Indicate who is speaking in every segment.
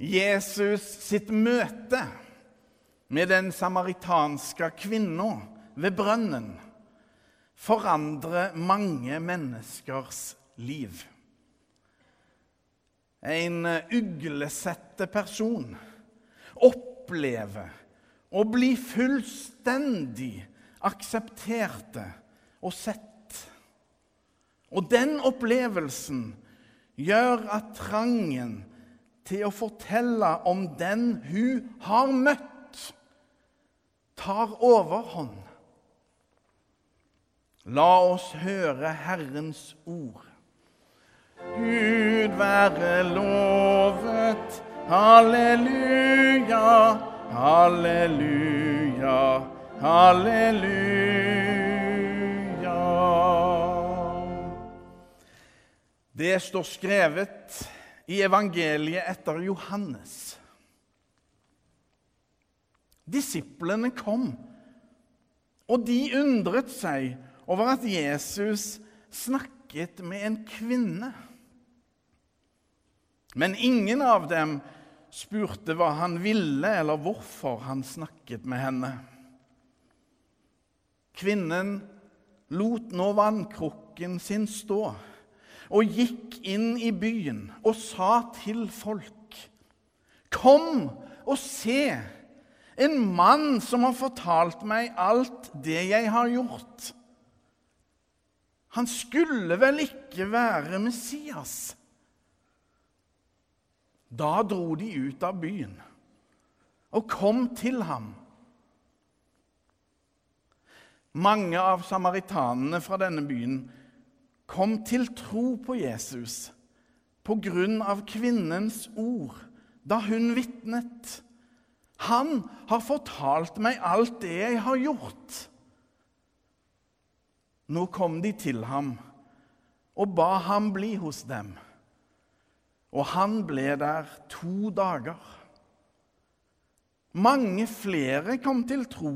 Speaker 1: Jesus sitt møte med den samaritanske kvinna ved brønnen forandrer mange menneskers liv. En uglesette person opplever å bli fullstendig aksepterte og sett. Og den opplevelsen gjør at trangen til å fortelle om den hun har møtt, tar overhånd. La oss høre Herrens ord. Gud være lovet. Halleluja, halleluja, halleluja. Det står skrevet i evangeliet etter Johannes. Disiplene kom, og de undret seg over at Jesus snakket med en kvinne. Men ingen av dem spurte hva han ville, eller hvorfor han snakket med henne. Kvinnen lot nå vannkrukken sin stå og gikk inn i byen og sa til folk.: Kom og se, en mann som har fortalt meg alt det jeg har gjort. Han skulle vel ikke være Messias? Da dro de ut av byen og kom til ham. Mange av samaritanene fra denne byen kom til tro på Jesus på grunn av kvinnens ord da hun vitnet. Han har fortalt meg alt det jeg har gjort. Nå kom de til ham og ba ham bli hos dem. Og han ble der to dager. Mange flere kom til tro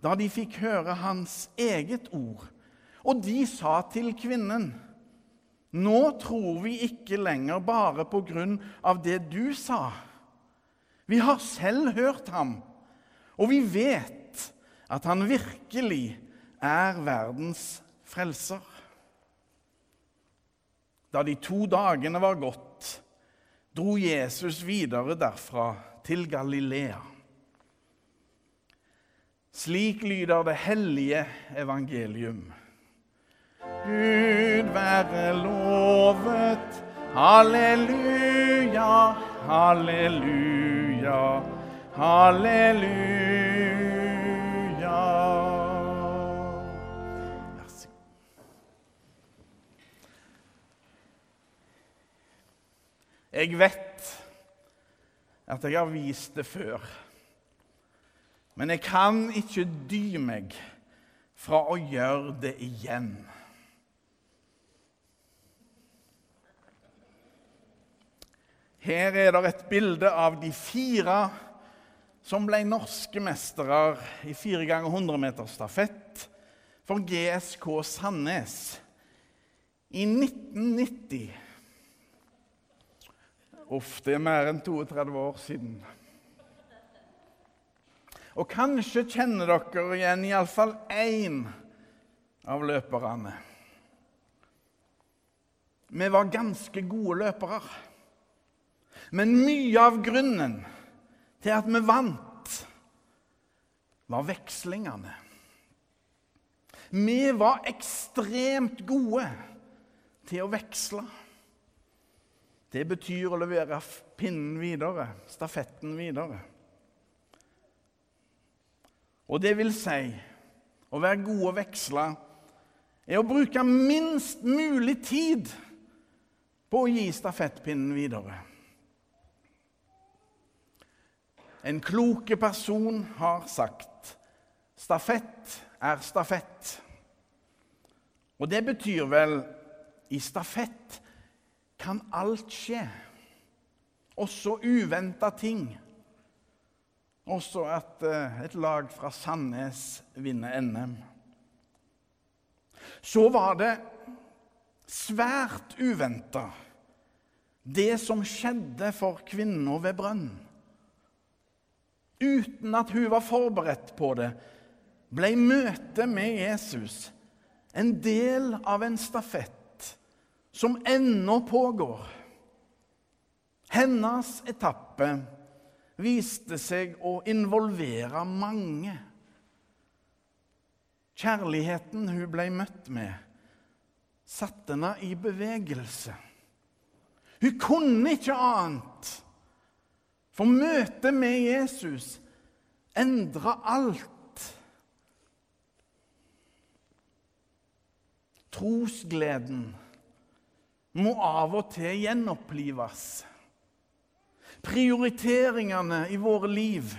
Speaker 1: da de fikk høre hans eget ord. Og de sa til kvinnen, 'Nå tror vi ikke lenger bare på grunn av det du sa.' 'Vi har selv hørt ham, og vi vet at han virkelig er verdens frelser.' Da de to dagene var gått, dro Jesus videre derfra til Galilea. Slik lyder det hellige evangelium. Gud være lovet. Halleluja, halleluja, halleluja. Jeg vet at jeg har vist det før, men jeg kan ikke dy meg fra å gjøre det igjen. Her er det et bilde av de fire som ble norske mestere i 4 ganger 100 meter stafett for GSK Sandnes i 1990. Uff, det er mer enn 32 år siden. Og kanskje kjenner dere igjen iallfall én av løperne. Vi var ganske gode løpere. Men mye av grunnen til at vi vant, var vekslingene. Vi var ekstremt gode til å veksle. Det betyr å levere pinnen videre, stafetten videre. Og det vil si å være god å veksle er å bruke minst mulig tid på å gi stafettpinnen videre. En kloke person har sagt stafett er stafett. Og det betyr vel i stafett kan alt skje. Også uventa ting. Også at eh, et lag fra Sandnes vinner NM. Så var det svært uventa det som skjedde for kvinna ved brønnen. Uten at hun var forberedt på det, ble møtet med Jesus en del av en stafett som ennå pågår. Hennes etappe viste seg å involvere mange. Kjærligheten hun ble møtt med, satte henne i bevegelse. Hun kunne ikke annet. For møtet med Jesus endra alt. Trosgleden må av og til gjenopplives. Prioriteringene i våre liv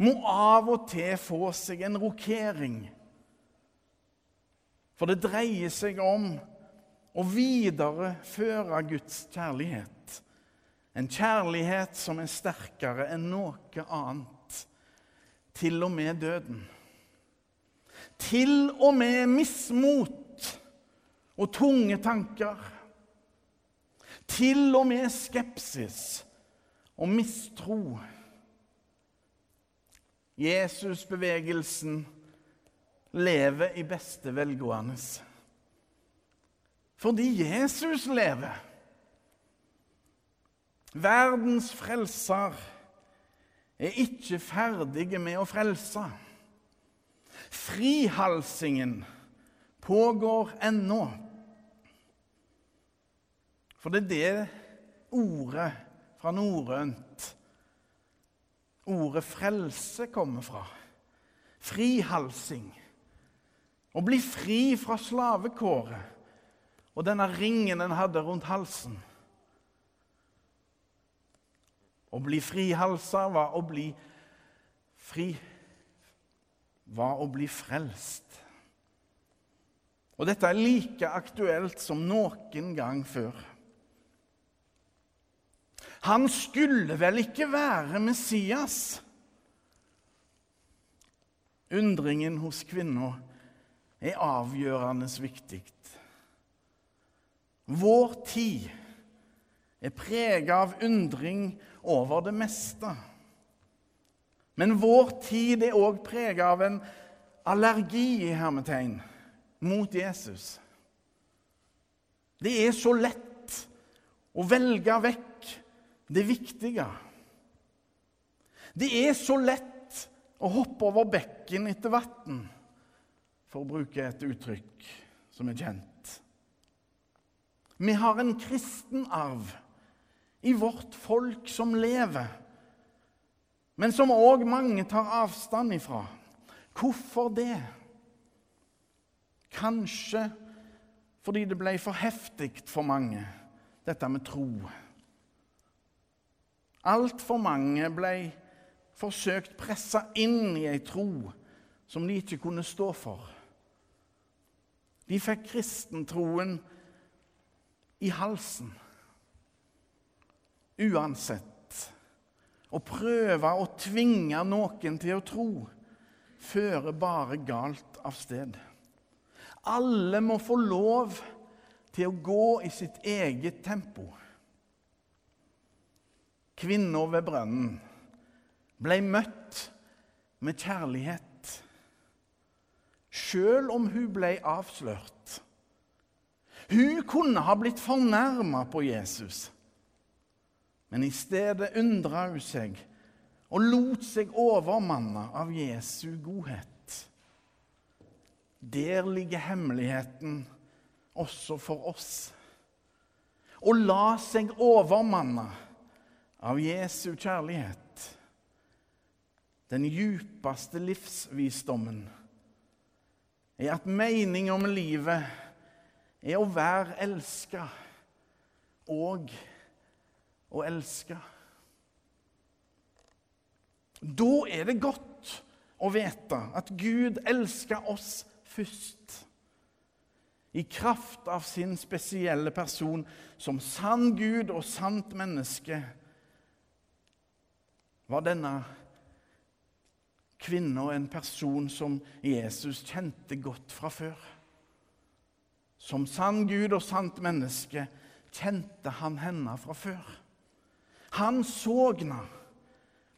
Speaker 1: må av og til få seg en rokering. For det dreier seg om å videreføre Guds kjærlighet. En kjærlighet som er sterkere enn noe annet. Til og med døden. Til og med mismot og tunge tanker. Til og med skepsis og mistro. Jesusbevegelsen lever i beste velgående. Fordi Jesus lever. Verdens frelser er ikke ferdige med å frelse. Frihalsingen pågår ennå. For det er det ordet fra norrønt Ordet frelse kommer fra. Frihalsing. Å bli fri fra slavekåret og denne ringen den hadde rundt halsen. Å bli frihalsa var å bli fri var å bli frelst. Og dette er like aktuelt som noen gang før. Han skulle vel ikke være Messias? Undringen hos kvinna er avgjørende viktig. Vår tid er prega av undring over det meste. Men vår tid er òg prega av en allergi i hermetegn mot Jesus. Det er så lett å velge vekk det viktige. Det er så lett å hoppe over bekken etter vann, for å bruke et uttrykk som er kjent. Vi har en kristen arv i vårt folk som lever, men som òg mange tar avstand ifra. Hvorfor det? Kanskje fordi det ble for heftig for mange, dette med tro. Altfor mange ble forsøkt pressa inn i ei tro som de ikke kunne stå for. De fikk kristentroen i halsen. Uansett. Å prøve å tvinge noen til å tro fører bare galt av sted. Alle må få lov til å gå i sitt eget tempo. Kvinna ved brønnen ble møtt med kjærlighet, sjøl om hun ble avslørt. Hun kunne ha blitt fornærma på Jesus, men i stedet undra hun seg og lot seg overmanne av Jesu godhet. Der ligger hemmeligheten også for oss. Å la seg overmanne av Jesu kjærlighet. Den djupeste livsvisdommen er at meningen med livet er å være elska og å elske. Da er det godt å vite at Gud elsker oss først. I kraft av sin spesielle person som sann Gud og sant menneske var denne kvinna en person som Jesus kjente godt fra før. Som sann Gud og sant menneske kjente han henne fra før. Han så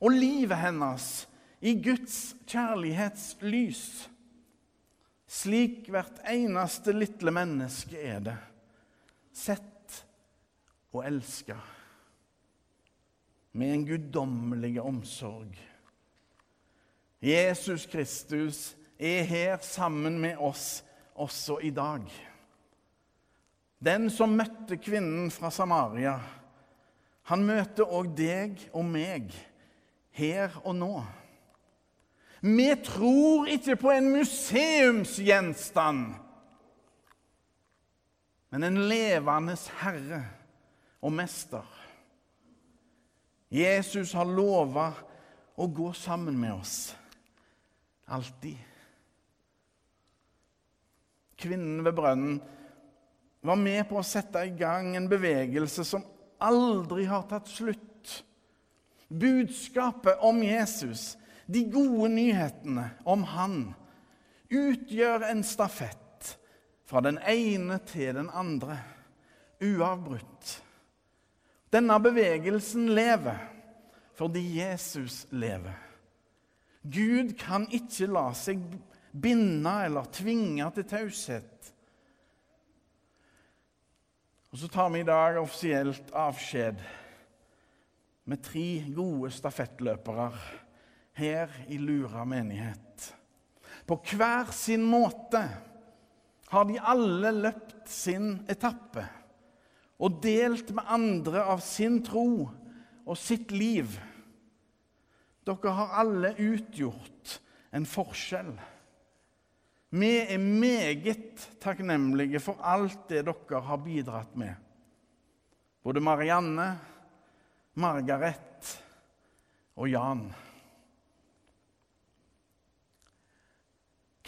Speaker 1: og livet hennes i Guds kjærlighetslys. Slik hvert eneste lille menneske er det. Sett og elska med en guddommelig omsorg. Jesus Kristus er her sammen med oss også i dag. Den som møtte kvinnen fra Samaria, han møter òg deg og meg her og nå. Vi tror ikke på en museumsgjenstand, men en levende herre og mester. Jesus har lova å gå sammen med oss. Alltid. Kvinnen ved brønnen var med på å sette i gang en bevegelse som aldri har tatt slutt. Budskapet om Jesus, de gode nyhetene om han, utgjør en stafett fra den ene til den andre, uavbrutt. Denne bevegelsen lever fordi Jesus lever. Gud kan ikke la seg binde eller tvinge til taushet. Og så tar vi i dag offisielt avskjed med tre gode stafettløpere her i Lura menighet. På hver sin måte har de alle løpt sin etappe og delt med andre av sin tro og sitt liv. Dere har alle utgjort en forskjell. Vi er meget takknemlige for alt det dere har bidratt med. Både Marianne, Margaret og Jan.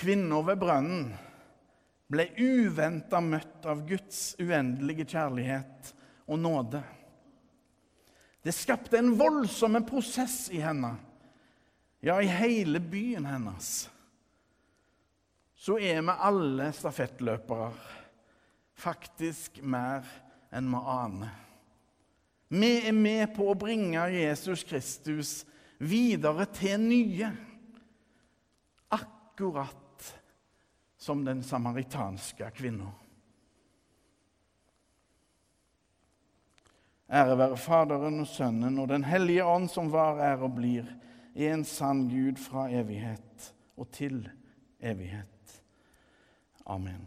Speaker 1: Kvinna ved brønnen ble uventa møtt av Guds uendelige kjærlighet og nåde. Det skapte en voldsom prosess i henne, ja, i hele byen hennes. Så er vi alle stafettløpere, faktisk mer enn vi aner. Vi er med på å bringe Jesus Kristus videre til nye. Akkurat som den samaritanske kvinna. Ære være Faderen og Sønnen og Den hellige ånd, som var, er og blir, en sann Gud fra evighet og til evighet. Amen.